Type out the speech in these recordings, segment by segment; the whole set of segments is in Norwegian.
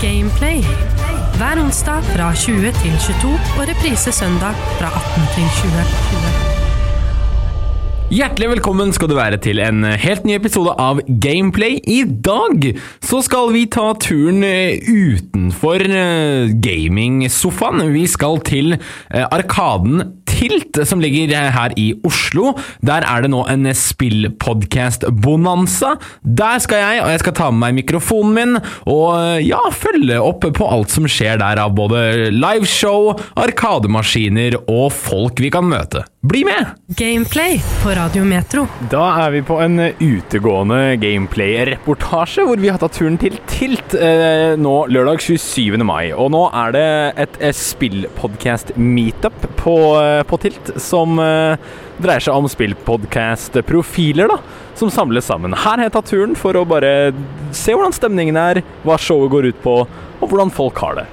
Gameplay. Hver onsdag fra 20 til 22 og reprise søndag fra 18 til 20. Hjertelig velkommen skal du være til en helt ny episode av Gameplay. I dag så skal vi ta turen eh, utenfor eh, gamingsofaen. Vi skal til eh, Arkaden Tilt, som ligger her i Oslo. Der er det nå en spillpodcast-bonanza. Der skal jeg, og jeg skal ta med meg mikrofonen min og ja, følge opp på alt som skjer der av både liveshow, arkademaskiner og folk vi kan møte. Bli med! Gameplay på Radio Metro. Da er vi på en utegående gameplay-reportasje hvor vi har tatt turen til Tilt eh, nå lørdag 27. mai. Og nå er det et et spillpodcast-meetup på, eh, på Tilt som eh, dreier seg om spillpodcast-profiler, da. Som samles sammen. Her har jeg tatt turen for å bare se hvordan stemningen er, hva showet går ut på, og hvordan folk har det.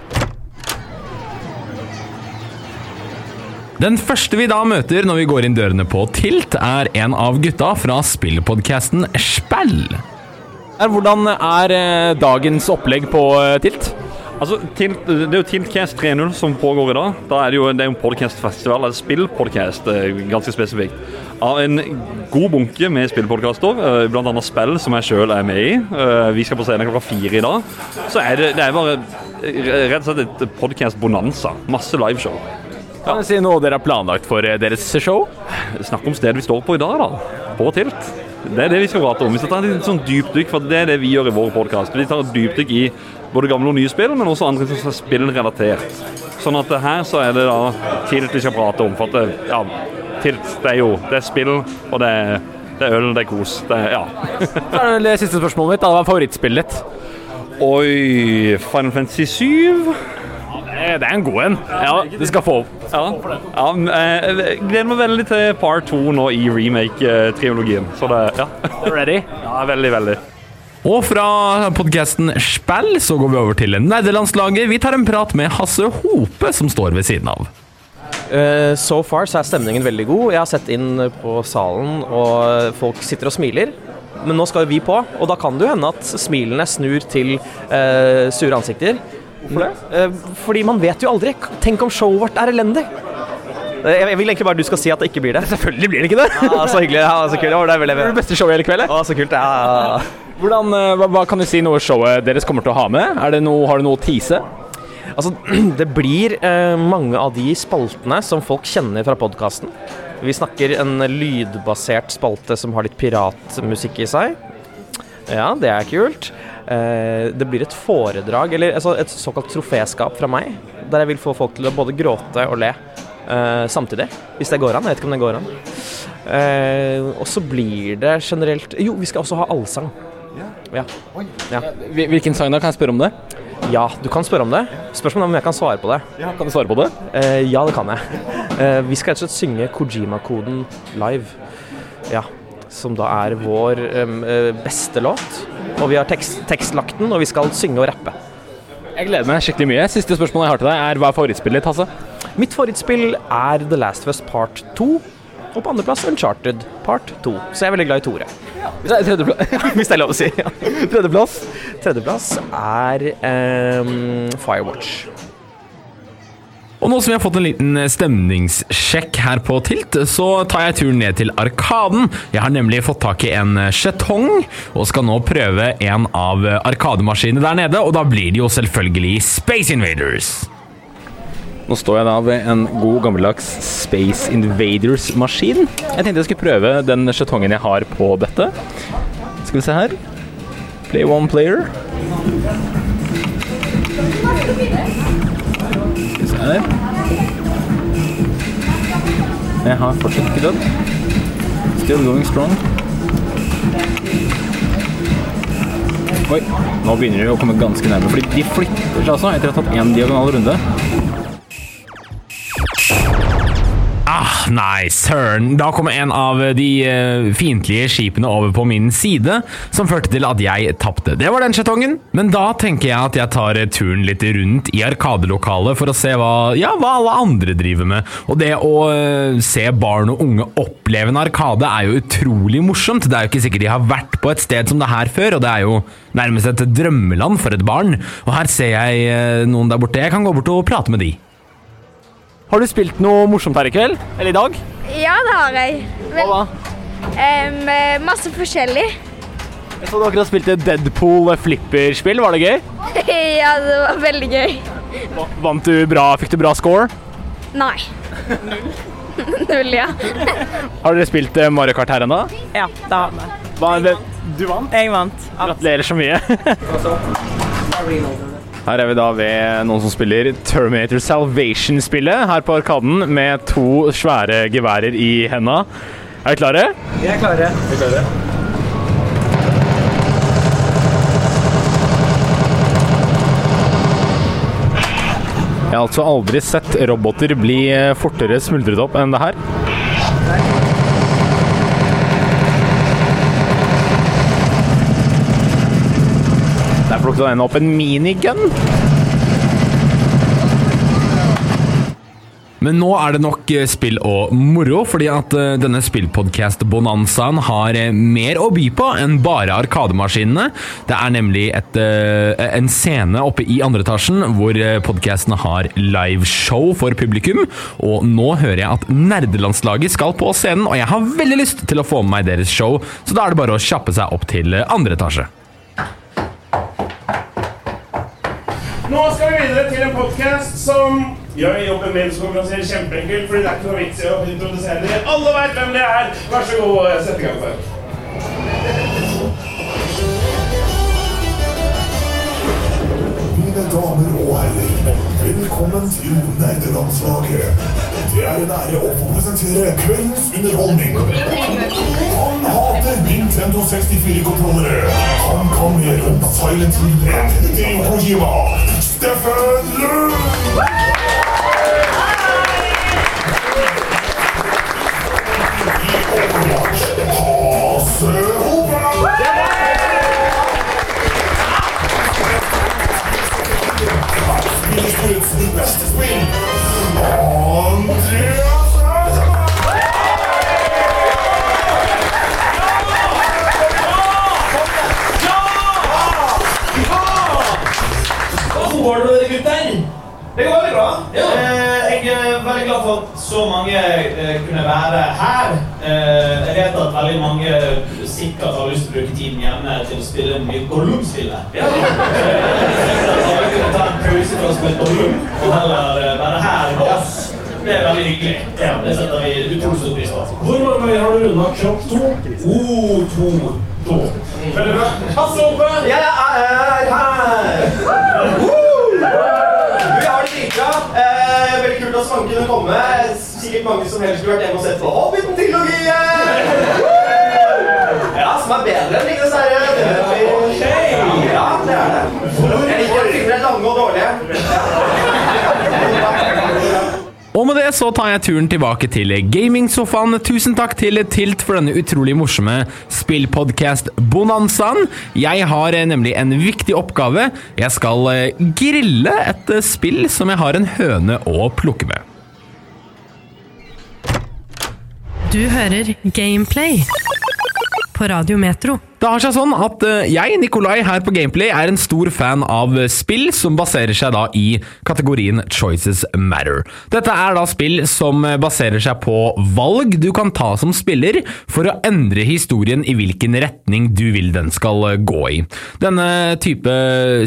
Den første vi da møter når vi går inn dørene på Tilt, er en av gutta fra spillpodcasten Spell. Hvordan er eh, dagens opplegg på eh, Tilt? Altså, Tilt, Det er jo Tiltcast 3.0 som pågår i dag. Da er det jo det er en podcastfestival, eller spillpodcast, eh, ganske spesifikt. Av en god bunke med spillpodkaster, bl.a. spill som jeg sjøl er med i. Vi skal på scenen klokka fire i dag. Så er det, det er bare rett og slett et podkast-bonanza. Masse liveshow. Kan du si noe dere har planlagt for deres show? Snakk om stedet vi står på i dag, da. På Tilt. Det er det vi skal prate om. Vi skal ta et sånn dypdykk, for det er det vi gjør i vår podkast. Vi tar et dypdykk i både gamle og nye spill, men også andre som er spillrelatert. Sånn at her så er det da Tilt vi skal prate om. For at det, ja, Tilt det er jo det er spill, og det er, det er øl, det er kos. Det er, ja. det siste spørsmålet mitt. Hva er favorittspillet ditt? Oi Final Fantasy 7. Det er en god en. Ja, du skal få opp. Ja, ja jeg gleder meg veldig til part to nå i remake-triologien. Så det, ja. Ready? Ja, veldig, veldig. Og fra podkasten Spell så går vi over til nederlandslaget. Vi tar en prat med Hasse Hope, som står ved siden av. Uh, so far så er stemningen veldig god. Jeg har sett inn på salen, og folk sitter og smiler. Men nå skal vi på, og da kan det jo hende at smilene snur til uh, sure ansikter. Hvorfor det? Uh, fordi man vet jo aldri. Tenk om showet vårt er elendig. Jeg vil egentlig bare du skal si at det ikke blir det. Selvfølgelig blir det ikke det. Ja, så hyggelig. Ja, så kult. Det er det beste showet i hele kveld. Å, så kult. Ja. Hvordan, hva, hva, kan du si noe showet deres kommer til å ha med? Noe, har du noe å tease? Altså, det blir eh, mange av de spaltene som folk kjenner fra podkasten. Vi snakker en lydbasert spalte som har litt piratmusikk i seg. Ja, det er kult. Eh, det blir et foredrag, eller altså et såkalt troféskap fra meg, der jeg vil få folk til å både gråte og le eh, samtidig. Hvis det går an. Jeg vet ikke om det går an. Eh, og så blir det generelt Jo, vi skal også ha allsang. Ja. ja. Hvilken sang da? Kan jeg spørre om det? Ja, du kan spørre om det. Spørsmålet er om jeg kan svare på det. Ja, Kan du svare på det? Eh, ja, det kan jeg. Eh, vi skal rett og slett synge Kojima-koden live. Ja. Som da er vår um, beste låt. Og vi har tekst, tekstlagt den, og vi skal synge og rappe. Jeg gleder meg skikkelig mye. Siste spørsmål jeg har til deg, er hva er favorittspillet ditt, Hasse? Mitt favorittspill er The Last of Us Part 2. Og på andreplass Uncharted Part 2. Så jeg er veldig glad i Tore. Ja. Hvis det er lov å si. Ja. Tredjeplass? Tredjeplass er um, Firewatch. Og nå som vi har fått en liten stemningssjekk her på Tilt, så tar jeg turen ned til Arkaden. Jeg har nemlig fått tak i en skjetong, og skal nå prøve en av arkademaskinene der nede. Og da blir det jo selvfølgelig Space Invaders. Nå står jeg da ved en god gammeldags Space Invaders-maskin. Jeg tenkte jeg skulle prøve den skjetongen jeg har på dette. Skal vi se her. Play one player. Skal se her. Jeg har fortsatt ikke dødd. Still going strong. Oi, nå begynner de å komme ganske nærme, fordi de flytter seg altså etter å ha tatt én diagonal runde. Nei, søren. Da kom en av de eh, fiendtlige skipene over på min side, som førte til at jeg tapte. Det var den skjetongen. Men da tenker jeg at jeg tar eh, turen litt rundt i Arkadelokalet for å se hva, ja, hva alle andre driver med. Og det å eh, se barn og unge oppleve en arkade er jo utrolig morsomt. Det er jo ikke sikkert de har vært på et sted som det her før, og det er jo nærmest et drømmeland for et barn. Og her ser jeg noen der borte. Jeg kan gå bort og prate med de. Har du spilt noe morsomt her i kveld? Eller i dag? Ja, det har jeg. Hva da? Eh, masse forskjellig. Jeg så du akkurat spilte Deadpool flipperspill. Var det gøy? ja, det var veldig gøy. Vant du bra? Fikk du bra score? Nei. Null, ja. Har dere spilt eh, Mario Kart her ennå? Ja, det har vi. Du vant? Jeg vant. Gratulerer så mye. Her er vi da ved noen som spiller Terminator Salvation-spillet her på Arkaden med to svære geværer i henda. Er dere klare? Vi er klare. Vi er klare. Jeg har altså aldri sett roboter bli eh, fortere smuldret opp enn det her. Der plukket den opp en minigun. Men nå er det nok eh, spill og moro, fordi at eh, denne spillpodcast-bonanzaen har eh, mer å by på enn bare Arkademaskinene. Det er nemlig et, en scene oppe i andre etasjen hvor podcasten har liveshow for publikum. Og nå hører jeg at nerdelandslaget skal på scenen, og jeg har veldig lyst til å få med meg deres show, så da er det bare å kjappe seg opp til andre etasje. Nå skal vi videre til en podkast som gjør jobben min som konferansier kjempeenkel, fordi det er ikke noe vits i å introdusere dem. Alle veit hvem det er. Vær så god, sett i gang. for. Mine damer og herrer, velkommen til Nerdelandslaget. Det er en ære å få presentere kveldens underholdning. Han hater Nintendo 64-kontrollere. Han kan mer om Silent Hill enn Hideo Kojima. Steffen Lund! I Overwatch, Hasse Det går veldig bra. Eh, jeg er veldig glad for at så mange eh, kunne være her. Eh, jeg vet at veldig mange sikkert har lyst til å bruke tiden hjemme til å spille mye Gollum-spillet. Ja. Alle kunne ta en pause fra å spille Gollum og heller være her med oss. Det er veldig hyggelig. Det setter vi utrolig stor pris på. Hvor mange ganger har du runda kropp to? Oh, to. to. Veldig bra. Hasse Hope! Jeg er her! Dritbra. Eh, veldig kult at så mange kunne komme. Sikkert mange som helst skulle vært hjemme og sett på Hobbiten-trilogien! Ja, som er bedre enn Ringenes herre. Ja, det er det. Jeg liker filmer lange og dårlige. Og med det så tar jeg turen tilbake til gamingsofaen. Tusen takk til Tilt for denne utrolig morsomme spillpodcast-bonanzaen. Jeg har eh, nemlig en viktig oppgave. Jeg skal eh, grille et eh, spill som jeg har en høne å plukke med. Du hører Gameplay på Radio Metro. Det har seg sånn at eh, jeg, Nikolai, her på Gameplay er en stor fan av eh, spill som baserer seg da i kategorien Choices Matter. Dette er da spill som eh, baserer seg på valg du kan ta som spiller for å endre historien i hvilken retning du vil den skal gå i. Denne type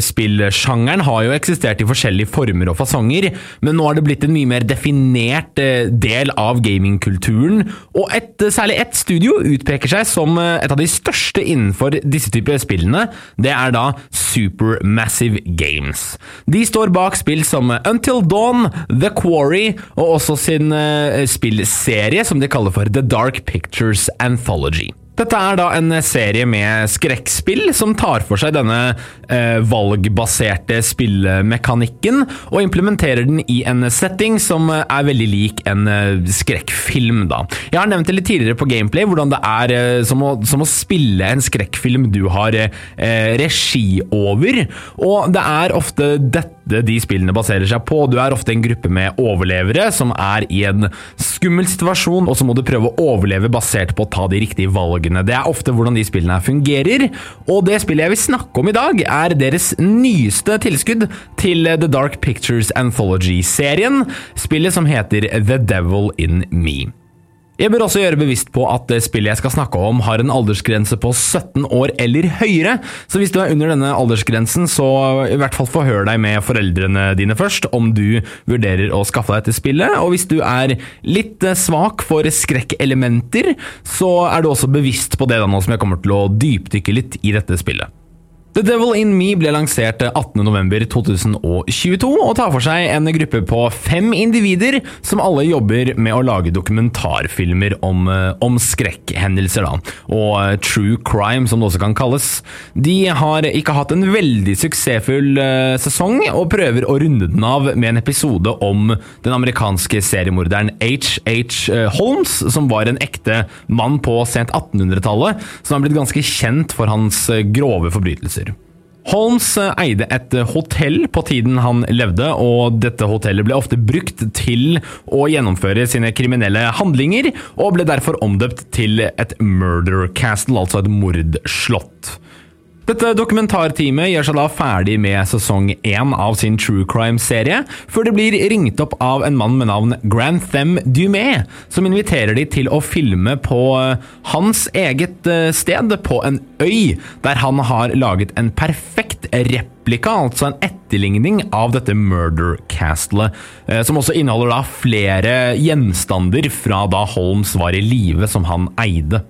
spillsjangeren har jo eksistert i forskjellige former og fasonger, men nå har det blitt en mye mer definert del av gamingkulturen, og et, særlig ett studio utpeker seg som et av de største innenfor disse typer spillene. Det er da Supermassive Games. De står bak spill som Until Dawn, The Quarry og også sin eh, spillserie som de kaller for The Dark Pictures Anthology. Dette er da en serie med skrekkspill som tar for seg denne eh, valgbaserte spillmekanikken og implementerer den i en setting som er veldig lik en eh, skrekkfilm. da. Jeg har nevnt det litt tidligere på Gameplay, hvordan det er eh, som, å, som å spille en skrekkfilm du har eh, regi over. Og det er ofte dette de spillene baserer seg på. Du er ofte en gruppe med overlevere som er i en skummel situasjon, og så må du prøve å overleve basert på å ta de riktige valgene. Det er ofte hvordan de spillene fungerer, og det spillet jeg vil snakke om i dag, er deres nyeste tilskudd til The Dark Pictures Anthology-serien, spillet som heter The Devil In Me. Jeg bør også gjøre bevisst på at det spillet jeg skal snakke om har en aldersgrense på 17 år eller høyere, så hvis du er under denne aldersgrensen, så i hvert fall forhør deg med foreldrene dine først om du vurderer å skaffe deg til spillet, og hvis du er litt svak for skrekkelementer, så er du også bevisst på det da nå som jeg kommer til å dypdykke litt i dette spillet. The Devil In Me ble lansert 18.11.2022 og tar for seg en gruppe på fem individer som alle jobber med å lage dokumentarfilmer om, eh, om skrekkhendelser, da, og eh, true crime, som det også kan kalles. De har ikke hatt en veldig suksessfull uh, sesong, og prøver å runde den av med en episode om den amerikanske seriemorderen H.H. Holmes, som var en ekte mann på sent 1800-tallet, som har blitt ganske kjent for hans grove forbrytelser. Holmes eide et hotell på tiden han levde, og dette hotellet ble ofte brukt til å gjennomføre sine kriminelle handlinger, og ble derfor omdøpt til et murder castle, altså et mordslott. Dette dokumentarteamet gjør seg da ferdig med sesong én av sin True Crime-serie, før det blir ringt opp av en mann med navn Grantham Dumé, som inviterer de til å filme på eh, hans eget eh, sted, på en øy, der han har laget en perfekt replika, altså en etterligning av dette Murder Castlet, eh, som også inneholder da flere gjenstander fra da Holmes var i live, som han eide.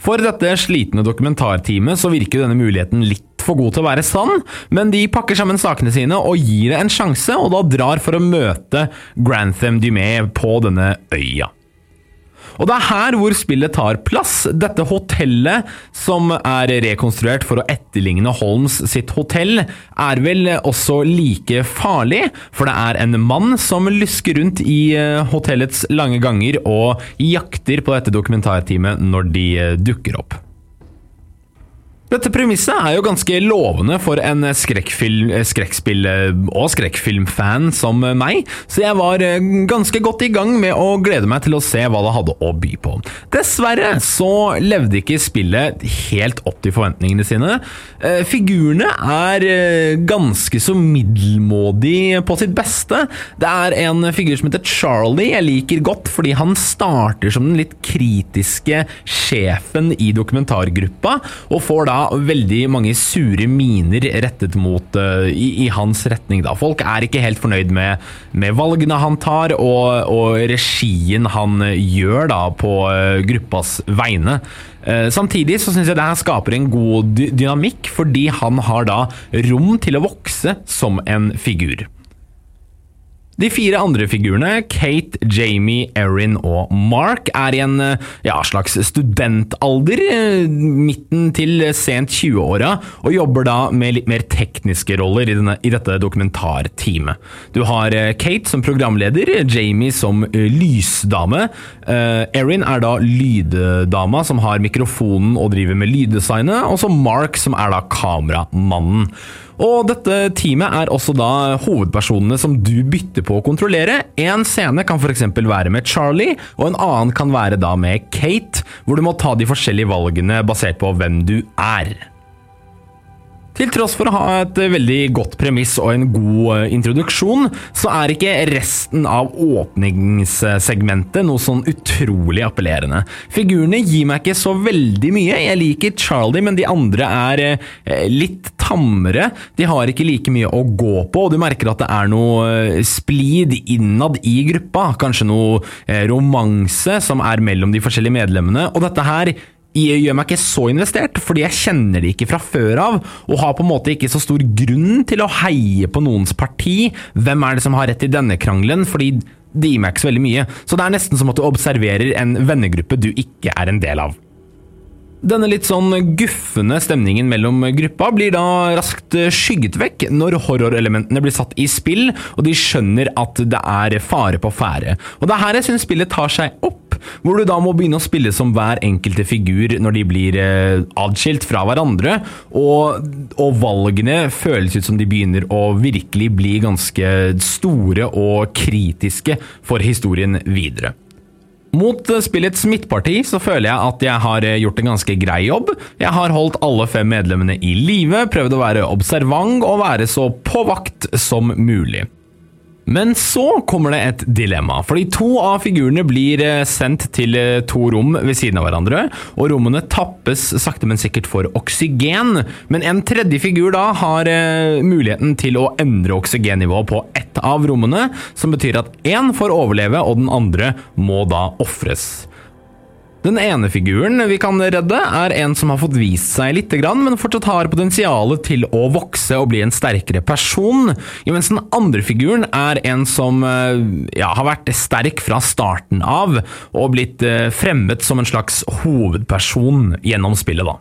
For dette slitne dokumentarteamet så virker denne muligheten litt for god til å være sann, men de pakker sammen sakene sine og gir det en sjanse, og da drar for å møte Grantham Dumé på denne øya. Og det er her hvor spillet tar plass. Dette hotellet, som er rekonstruert for å etterligne Holmes sitt hotell, er vel også like farlig, for det er en mann som lusker rundt i eh, hotellets lange ganger og jakter på dette dokumentarteamet når de eh, dukker opp. Dette premisset er jo ganske lovende for en skrekkfilm, skrekkspill- og skrekkfilmfan som meg, så jeg var eh, ganske godt i gang med å glede meg til å se hva det hadde å by på. Dessverre så levde ikke spillet helt opp til forventningene sine. Eh, figurene er eh, ganske så middelmådig på sitt beste. Det er en figur som heter Charlie jeg liker godt, fordi han starter som den litt kritiske sjefen i dokumentargruppa, og får da veldig mange sure miner rettet mot uh, i, i, hans retning. Da. Folk er ikke helt fornøyd med, med valgene han tar, og, og regien han gjør da, på uh, gruppas vegne. Samtidig så syns jeg det her skaper en god dynamikk, fordi han har da rom til å vokse som en figur. De fire andre figurene, Kate, Jamie, Erin og Mark, er i en ja, slags studentalder, midten til sent 20-åra, og jobber da med litt mer tekniske roller i, denne, i dette dokumentarteamet. Du har Kate som programleder, Jamie som lysdame. Erin er da lyddama som har mikrofonen og driver med lyddesignet, og så Mark som er da kameramannen. Og dette teamet er også da hovedpersonene som du bytter på å kontrollere. En scene kan f.eks. være med Charlie, og en annen kan være da med Kate, hvor du må ta de forskjellige valgene basert på hvem du er. Til tross for å ha et veldig godt premiss og en god eh, introduksjon, så er ikke resten av åpningssegmentet noe sånn utrolig appellerende. Figurene gir meg ikke så veldig mye. Jeg liker Charlie, men de andre er eh, litt tammere. De har ikke like mye å gå på, og du merker at det er noe eh, splid innad i gruppa. Kanskje noe romanse som er mellom de forskjellige medlemmene. Og dette her gjør meg ikke så investert, fordi jeg kjenner det ikke fra før av, og har på en måte ikke så stor grunn til å heie på noens parti. Hvem er det som har rett i denne krangelen? Fordi det gir meg ikke så veldig mye. Så det er nesten som at du observerer en vennegruppe du ikke er en del av. Denne litt sånn guffende stemningen mellom gruppa blir da raskt skygget vekk når horrorelementene blir satt i spill, og de skjønner at det er fare på ferde. Og det er her jeg syns spillet tar seg opp, hvor du da må begynne å spille som hver enkelte figur når de blir eh, adskilt fra hverandre, og, og valgene føles ut som de begynner å virkelig bli ganske store og kritiske for historien videre. Mot spillets midtparti så føler jeg at jeg har eh, gjort en ganske grei jobb. Jeg har holdt alle fem medlemmene i live, prøvd å være observant og være så på vakt som mulig. Men så kommer det et dilemma, fordi to av figurene blir eh, sendt til eh, to rom ved siden av hverandre, og rommene tappes sakte, men sikkert for oksygen. Men en tredje figur da har eh, muligheten til å endre oksygennivået på ett av rommene, som betyr at én får overleve, og den andre må da ofres. Den ene figuren vi kan redde, er en som har fått vist seg litt, men fortsatt har potensial til å vokse og bli en sterkere person, mens den andre figuren er en som ja, har vært sterk fra starten av, og blitt fremmet som en slags hovedperson gjennom spillet. da.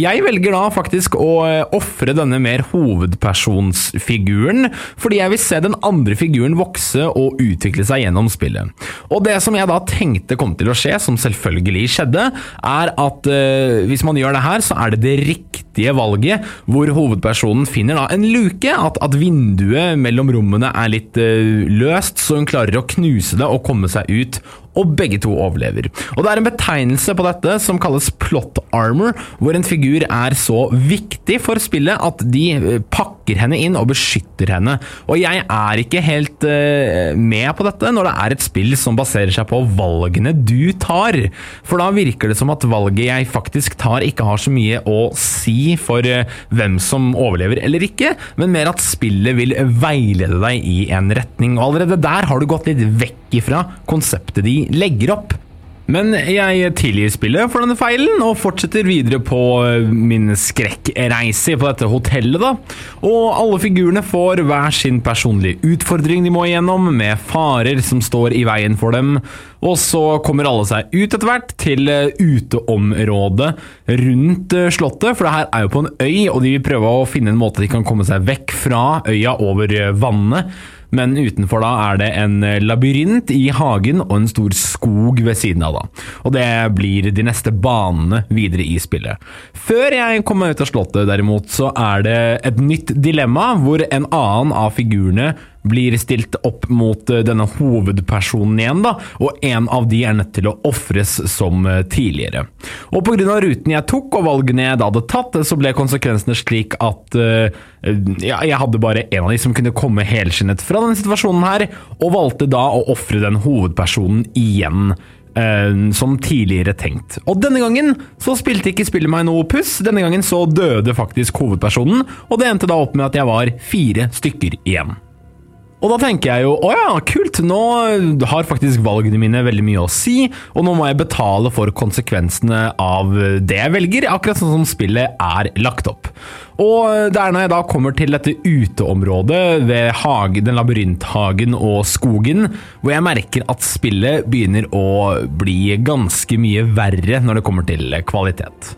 Jeg velger da faktisk å ofre denne mer hovedpersonsfiguren, fordi jeg vil se den andre figuren vokse og utvikle seg gjennom spillet. Og det som jeg da tenkte kom til å skje, som selvfølgelig skjedde, er at uh, hvis man gjør det her, så er det det riktige valget, hvor hovedpersonen finner da en luke, at, at vinduet mellom rommene er litt uh, løst, så hun klarer å knuse det og komme seg ut og begge to overlever. Og Det er en betegnelse på dette som kalles plot armor, hvor en figur er så viktig for spillet at de pakker henne inn og beskytter henne. Og jeg er ikke helt uh, med på dette når det er et spill som baserer seg på valgene du tar. For da virker det som at valget jeg faktisk tar ikke har så mye å si for uh, hvem som overlever eller ikke, men mer at spillet vil veilede deg i en retning. Og allerede der har du gått litt vekk ifra konseptet de legger opp. Men jeg tilgir spillet for denne feilen, og fortsetter videre på min skrekkreise på dette hotellet, da. Og alle figurene får hver sin personlige utfordring de må igjennom, med farer som står i veien for dem. Og så kommer alle seg ut etter hvert til uteområdet rundt slottet, for det her er jo på en øy, og de vil prøve å finne en måte de kan komme seg vekk fra øya over vannet men utenfor da er det en labyrint i hagen og en stor skog ved siden av. da. Og det blir de neste banene videre i spillet. Før jeg kommer meg ut av slottet, derimot, så er det et nytt dilemma, hvor en annen av figurene blir stilt opp mot denne hovedpersonen igjen, da, og en av de er nødt til å ofres som tidligere. Og pga. ruten jeg tok og valgene jeg da hadde tatt, så ble konsekvensene slik at uh, ja, jeg hadde bare en av de som kunne komme helskinnet fra denne situasjonen her, og valgte da å ofre den hovedpersonen igjen. Som tidligere tenkt. Og denne gangen så spilte ikke spillet meg noe puss. Denne gangen så døde faktisk hovedpersonen, og det endte da opp med at jeg var fire stykker igjen. Og da tenker jeg jo å ja, kult, nå har faktisk valgene mine veldig mye å si, og nå må jeg betale for konsekvensene av det jeg velger, akkurat sånn som spillet er lagt opp. Og det er når jeg da kommer til dette uteområdet ved hagen, den labyrinthagen og skogen, hvor jeg merker at spillet begynner å bli ganske mye verre når det kommer til kvalitet.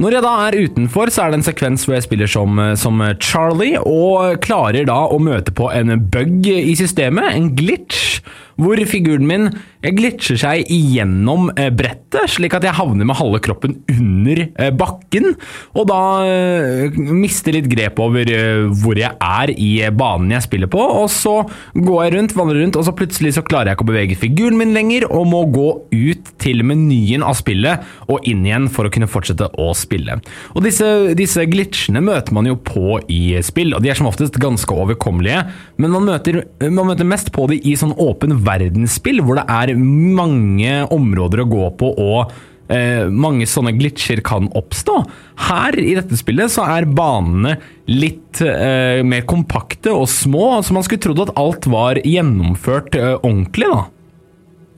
Når jeg da er utenfor, så er det en sekvens hvor jeg spiller som, som, Charlie, og klarer da å møte på en bug i systemet, en glitch, hvor figuren min glitcher seg igjennom eh, brettet, slik at jeg havner med halve kroppen under eh, bakken, og da eh, mister litt grep over hvor jeg er i banen jeg spiller på, og så går jeg rundt, vandrer rundt, og så plutselig så klarer jeg ikke å bevege figuren min lenger, og må gå ut til menyen av spillet og inn igjen for å kunne fortsette å spille. Og disse, disse glitchene møter man jo på i spill, og de er som oftest ganske overkommelige, men man møter, man møter mest på de i sånn åpen verdensspill, hvor det er mange områder å gå på og eh, mange sånne glitcher kan oppstå. Her i dette spillet så er banene litt eh, mer kompakte og små, så man skulle trodd at alt var gjennomført eh, ordentlig. da.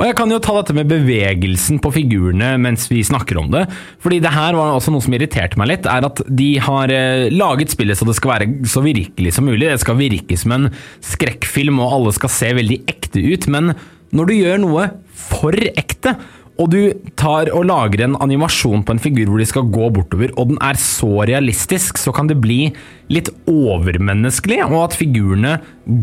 Og Jeg kan jo ta dette med bevegelsen på figurene mens vi snakker om det. Fordi det her var også noe som irriterte meg litt, er at de har eh, laget spillet så det skal være så virkelig som mulig. Det skal virke som en skrekkfilm, og alle skal se veldig ekte ut. Men når du gjør noe for ekte, og du tar og lager en animasjon på en figur hvor de skal gå bortover, og den er så realistisk, så kan det bli litt overmenneskelig, og at figurene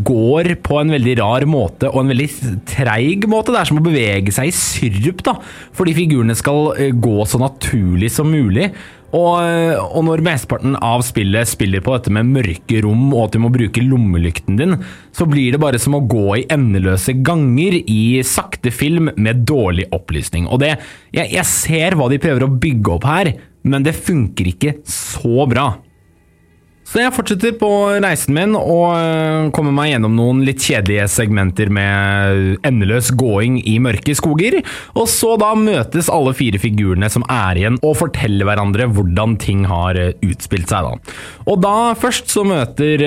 går på en veldig rar måte, og en veldig treig måte. Det er som å bevege seg i syrup, da, fordi figurene skal eh, gå så naturlig som mulig. Og, og når mesteparten av spillet spiller på dette med mørke rom og at du må bruke lommelykten din, så blir det bare som å gå i endeløse ganger i sakte film med dårlig opplysning. Og det, jeg, jeg ser hva de prøver å bygge opp her, men det funker ikke så bra. Så jeg fortsetter på reisen min og øh, kommer meg gjennom noen litt kjedelige segmenter med endeløs gåing i mørke skoger, og så da møtes alle fire figurene som er igjen og forteller hverandre hvordan ting har øh, utspilt seg da. Og da først så møter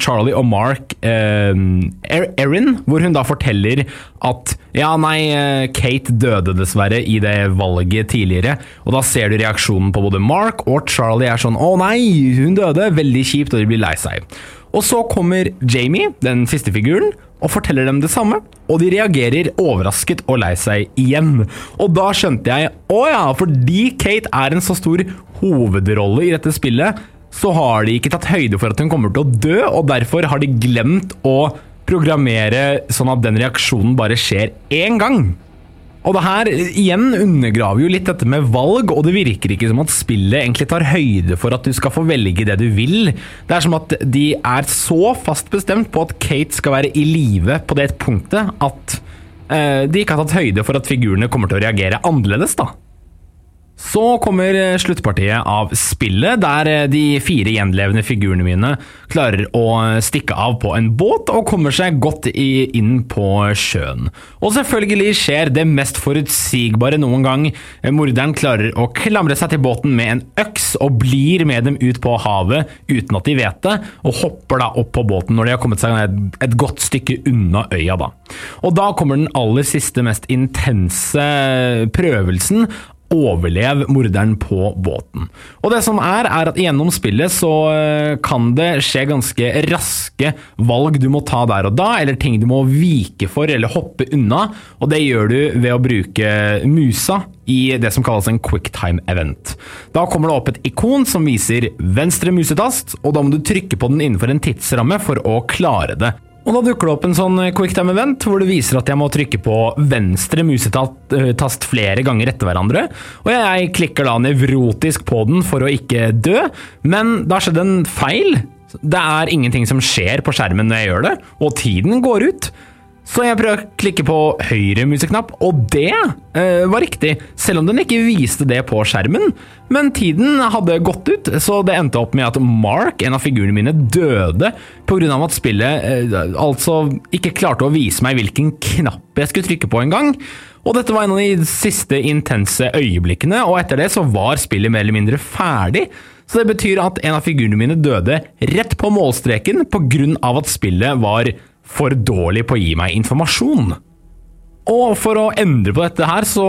Charlie og Mark Erin, hvor hun da forteller at ja, nei, Kate døde dessverre i det valget tidligere, og da ser du reaksjonen på både Mark og Charlie er sånn å nei, hun døde, veldig kjipt, og de blir lei seg. Og så kommer Jamie, den siste figuren, og forteller dem det samme, og de reagerer overrasket og lei seg igjen. Og da skjønte jeg å ja, fordi Kate er en så stor hovedrolle i dette spillet, så har de ikke tatt høyde for at hun kommer til å dø, og derfor har de glemt å programmere sånn at den reaksjonen bare skjer én gang. Og det her igjen undergraver jo litt dette med valg, og det virker ikke som at spillet egentlig tar høyde for at du skal få velge det du vil. Det er som at de er så fast bestemt på at Kate skal være i live på det punktet at eh, de ikke har tatt høyde for at figurene kommer til å reagere annerledes, da. Så kommer eh, sluttpartiet av spillet, der eh, de fire gjenlevende figurene mine klarer å eh, stikke av på en båt og kommer seg godt inn på sjøen. Og selvfølgelig skjer det mest forutsigbare noen gang. Morderen klarer å klamre seg til båten med en øks og blir med dem ut på havet uten at de vet det, og hopper da opp på båten når de har kommet seg et godt stykke unna øya. da. Og da kommer den aller siste, mest intense prøvelsen overlev morderen på båten. Og det som er, er at gjennom spillet så eh, kan det skje ganske raske valg du må ta der og da, eller ting du må vike for eller hoppe unna, og det gjør du ved å bruke musa i det som kalles en quicktime event. Da kommer det opp et ikon som viser venstre musetast, og da må du trykke på den innenfor en tidsramme for å klare det. Og da dukker det opp en sånn quicktime event hvor det viser at jeg må trykke på venstre musetast flere ganger etter hverandre. Og jeg klikker da nevrotisk på den for å ikke dø, men da skjedde en feil. Det er ingenting som skjer på skjermen når jeg gjør det, og tiden går ut. Så jeg prøvde å klikke på høyre museknapp, og det eh, var riktig, selv om den ikke viste det på skjermen. Men tiden hadde gått ut, så det endte opp med at Mark, en av figurene mine, døde pga. at spillet eh, altså ikke klarte å vise meg hvilken knapp jeg skulle trykke på engang. Og dette var en av de siste intense øyeblikkene, og etter det så var spillet mer eller mindre ferdig. Så det betyr at en av figurene mine døde rett på målstreken pga. at spillet var for dårlig på å gi meg informasjon. Og for å endre på dette her, så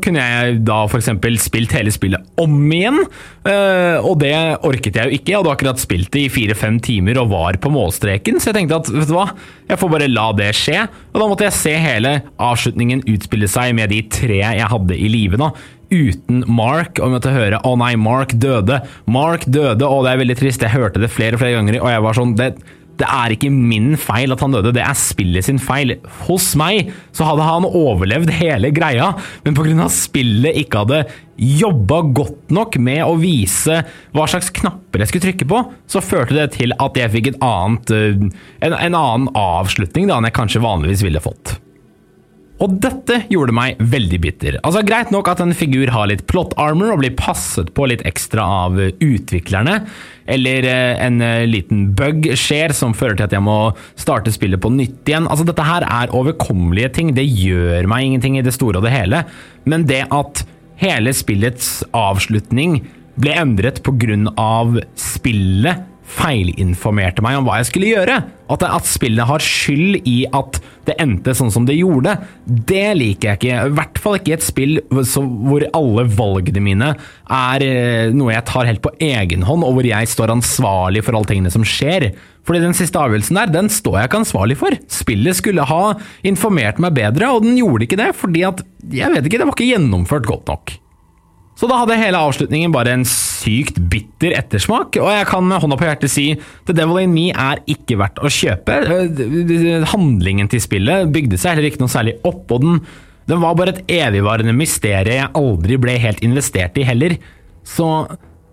kunne jeg da f.eks. spilt hele spillet om igjen. Eh, og det orket jeg jo ikke. Jeg hadde akkurat spilt det i fire-fem timer og var på målstreken, så jeg tenkte at vet du hva, jeg får bare la det skje. Og da måtte jeg se hele avslutningen utspille seg med de tre jeg hadde i live nå. Uten Mark, og måtte høre 'Å nei, Mark døde'. Mark døde, og det er veldig trist. Jeg hørte det flere og flere ganger, og jeg var sånn det det er ikke min feil at han døde, det er spillet sin feil. Hos meg så hadde han overlevd hele greia, men pga. spillet ikke hadde jobba godt nok med å vise hva slags knapper jeg skulle trykke på, så førte det til at jeg fikk annet, eh, en, en annen avslutning da enn jeg kanskje vanligvis ville fått. Og dette gjorde meg veldig bitter. Altså Greit nok at en figur har litt plot armor og blir passet på litt ekstra av utviklerne, eller eh, en eh, liten bug skjer som fører til at jeg må starte spillet på nytt igjen. Altså Dette her er overkommelige ting, det gjør meg ingenting i det store og det hele. Men det at hele spillets avslutning ble endret pga. spillet feilinformerte meg om hva jeg skulle gjøre. At, at spillet har skyld i at det endte sånn som det gjorde. Det liker jeg ikke. I hvert fall ikke i et spill hvor alle valgene mine er eh, noe jeg tar helt på egen hånd, og hvor jeg står ansvarlig for alle tingene som skjer. Fordi den siste avgjørelsen der, den står jeg ikke ansvarlig for. Spillet skulle ha informert meg bedre, og den gjorde ikke det, fordi at Jeg vet ikke, det var ikke gjennomført godt nok. Så da hadde hele avslutningen bare en sykt bitter ettersmak, og jeg kan med hånda på hjertet si The Devil in Me er ikke verdt å kjøpe. Eh, Handlingen til spillet bygde seg heller ikke noe særlig opp, og den, den var bare et evigvarende mysterium jeg aldri ble helt investert i heller. Så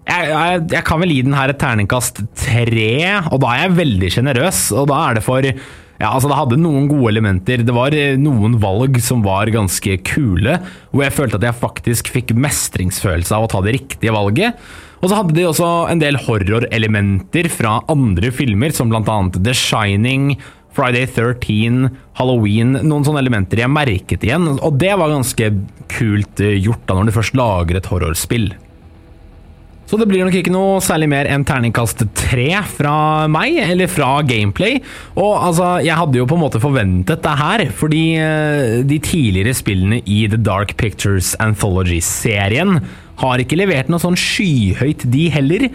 jeg, jeg, jeg kan vel gi den her et terningkast tre, og da er jeg veldig sjenerøs. Og da er det for ja, altså Det hadde noen gode elementer. Det var eh, noen valg som var ganske kule, hvor jeg følte at jeg faktisk fikk mestringsfølelse av å ta det riktige valget. Og så hadde de også en del horrorelementer fra andre filmer, som annet The Shining, Friday 13, Halloween Noen sånne elementer jeg merket igjen, og det var ganske kult eh, gjort da når du først lager et horrorspill. Så det blir nok ikke noe særlig mer enn terningkast tre fra meg, eller fra Gameplay. Og altså, jeg hadde jo på en måte forventet det her, fordi eh, de tidligere spillene i The Dark Pictures Anthology-serien har ikke levert noe sånn skyhøyt, de heller.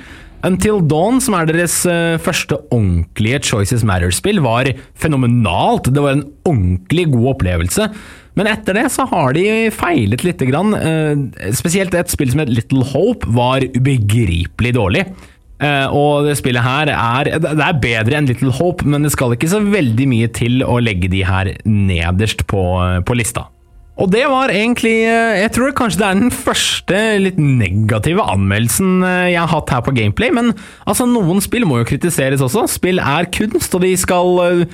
Until Dawn, som er deres eh, første ordentlige Choices Matter-spill, var fenomenalt. Det var en ordentlig god opplevelse. Men etter det så har de feilet lite grann. Eh, spesielt et spill som het Little Hope var ubegripelig dårlig. Eh, og det spillet her er Det er bedre enn Little Hope, men det skal ikke så veldig mye til å legge de her nederst på, på lista. Og det var egentlig eh, Jeg tror kanskje det er den første litt negative anmeldelsen jeg har hatt her på Gameplay, men altså, noen spill må jo kritiseres også. Spill er kunst, og de skal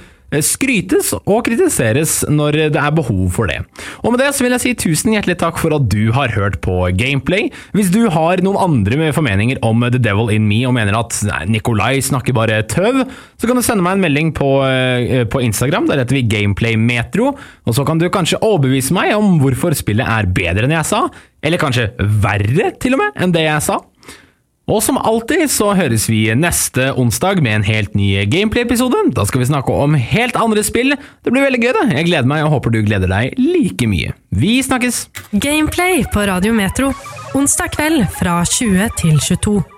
skrytes og kritiseres når det er behov for det. Og med det så vil jeg si tusen hjertelig takk for at du har hørt på Gameplay. Hvis du har noen andre formeninger om The Devil in Me og mener at Nikolai snakker bare tøv, så kan du sende meg en melding på, eh, på Instagram. Der heter vi Gameplaymetro. Og så kan du kanskje overbevise meg om hvorfor spillet er bedre enn jeg sa, eller kanskje verre til og med enn det jeg sa. Og som alltid så høres vi neste onsdag med en helt ny gameplay-episode. Da skal vi snakke om helt andre spill. Det blir veldig gøy, det. Jeg gleder meg og håper du gleder deg like mye. Vi snakkes! Gameplay på Radio Metro. Onsdag kveld fra 20 til 22.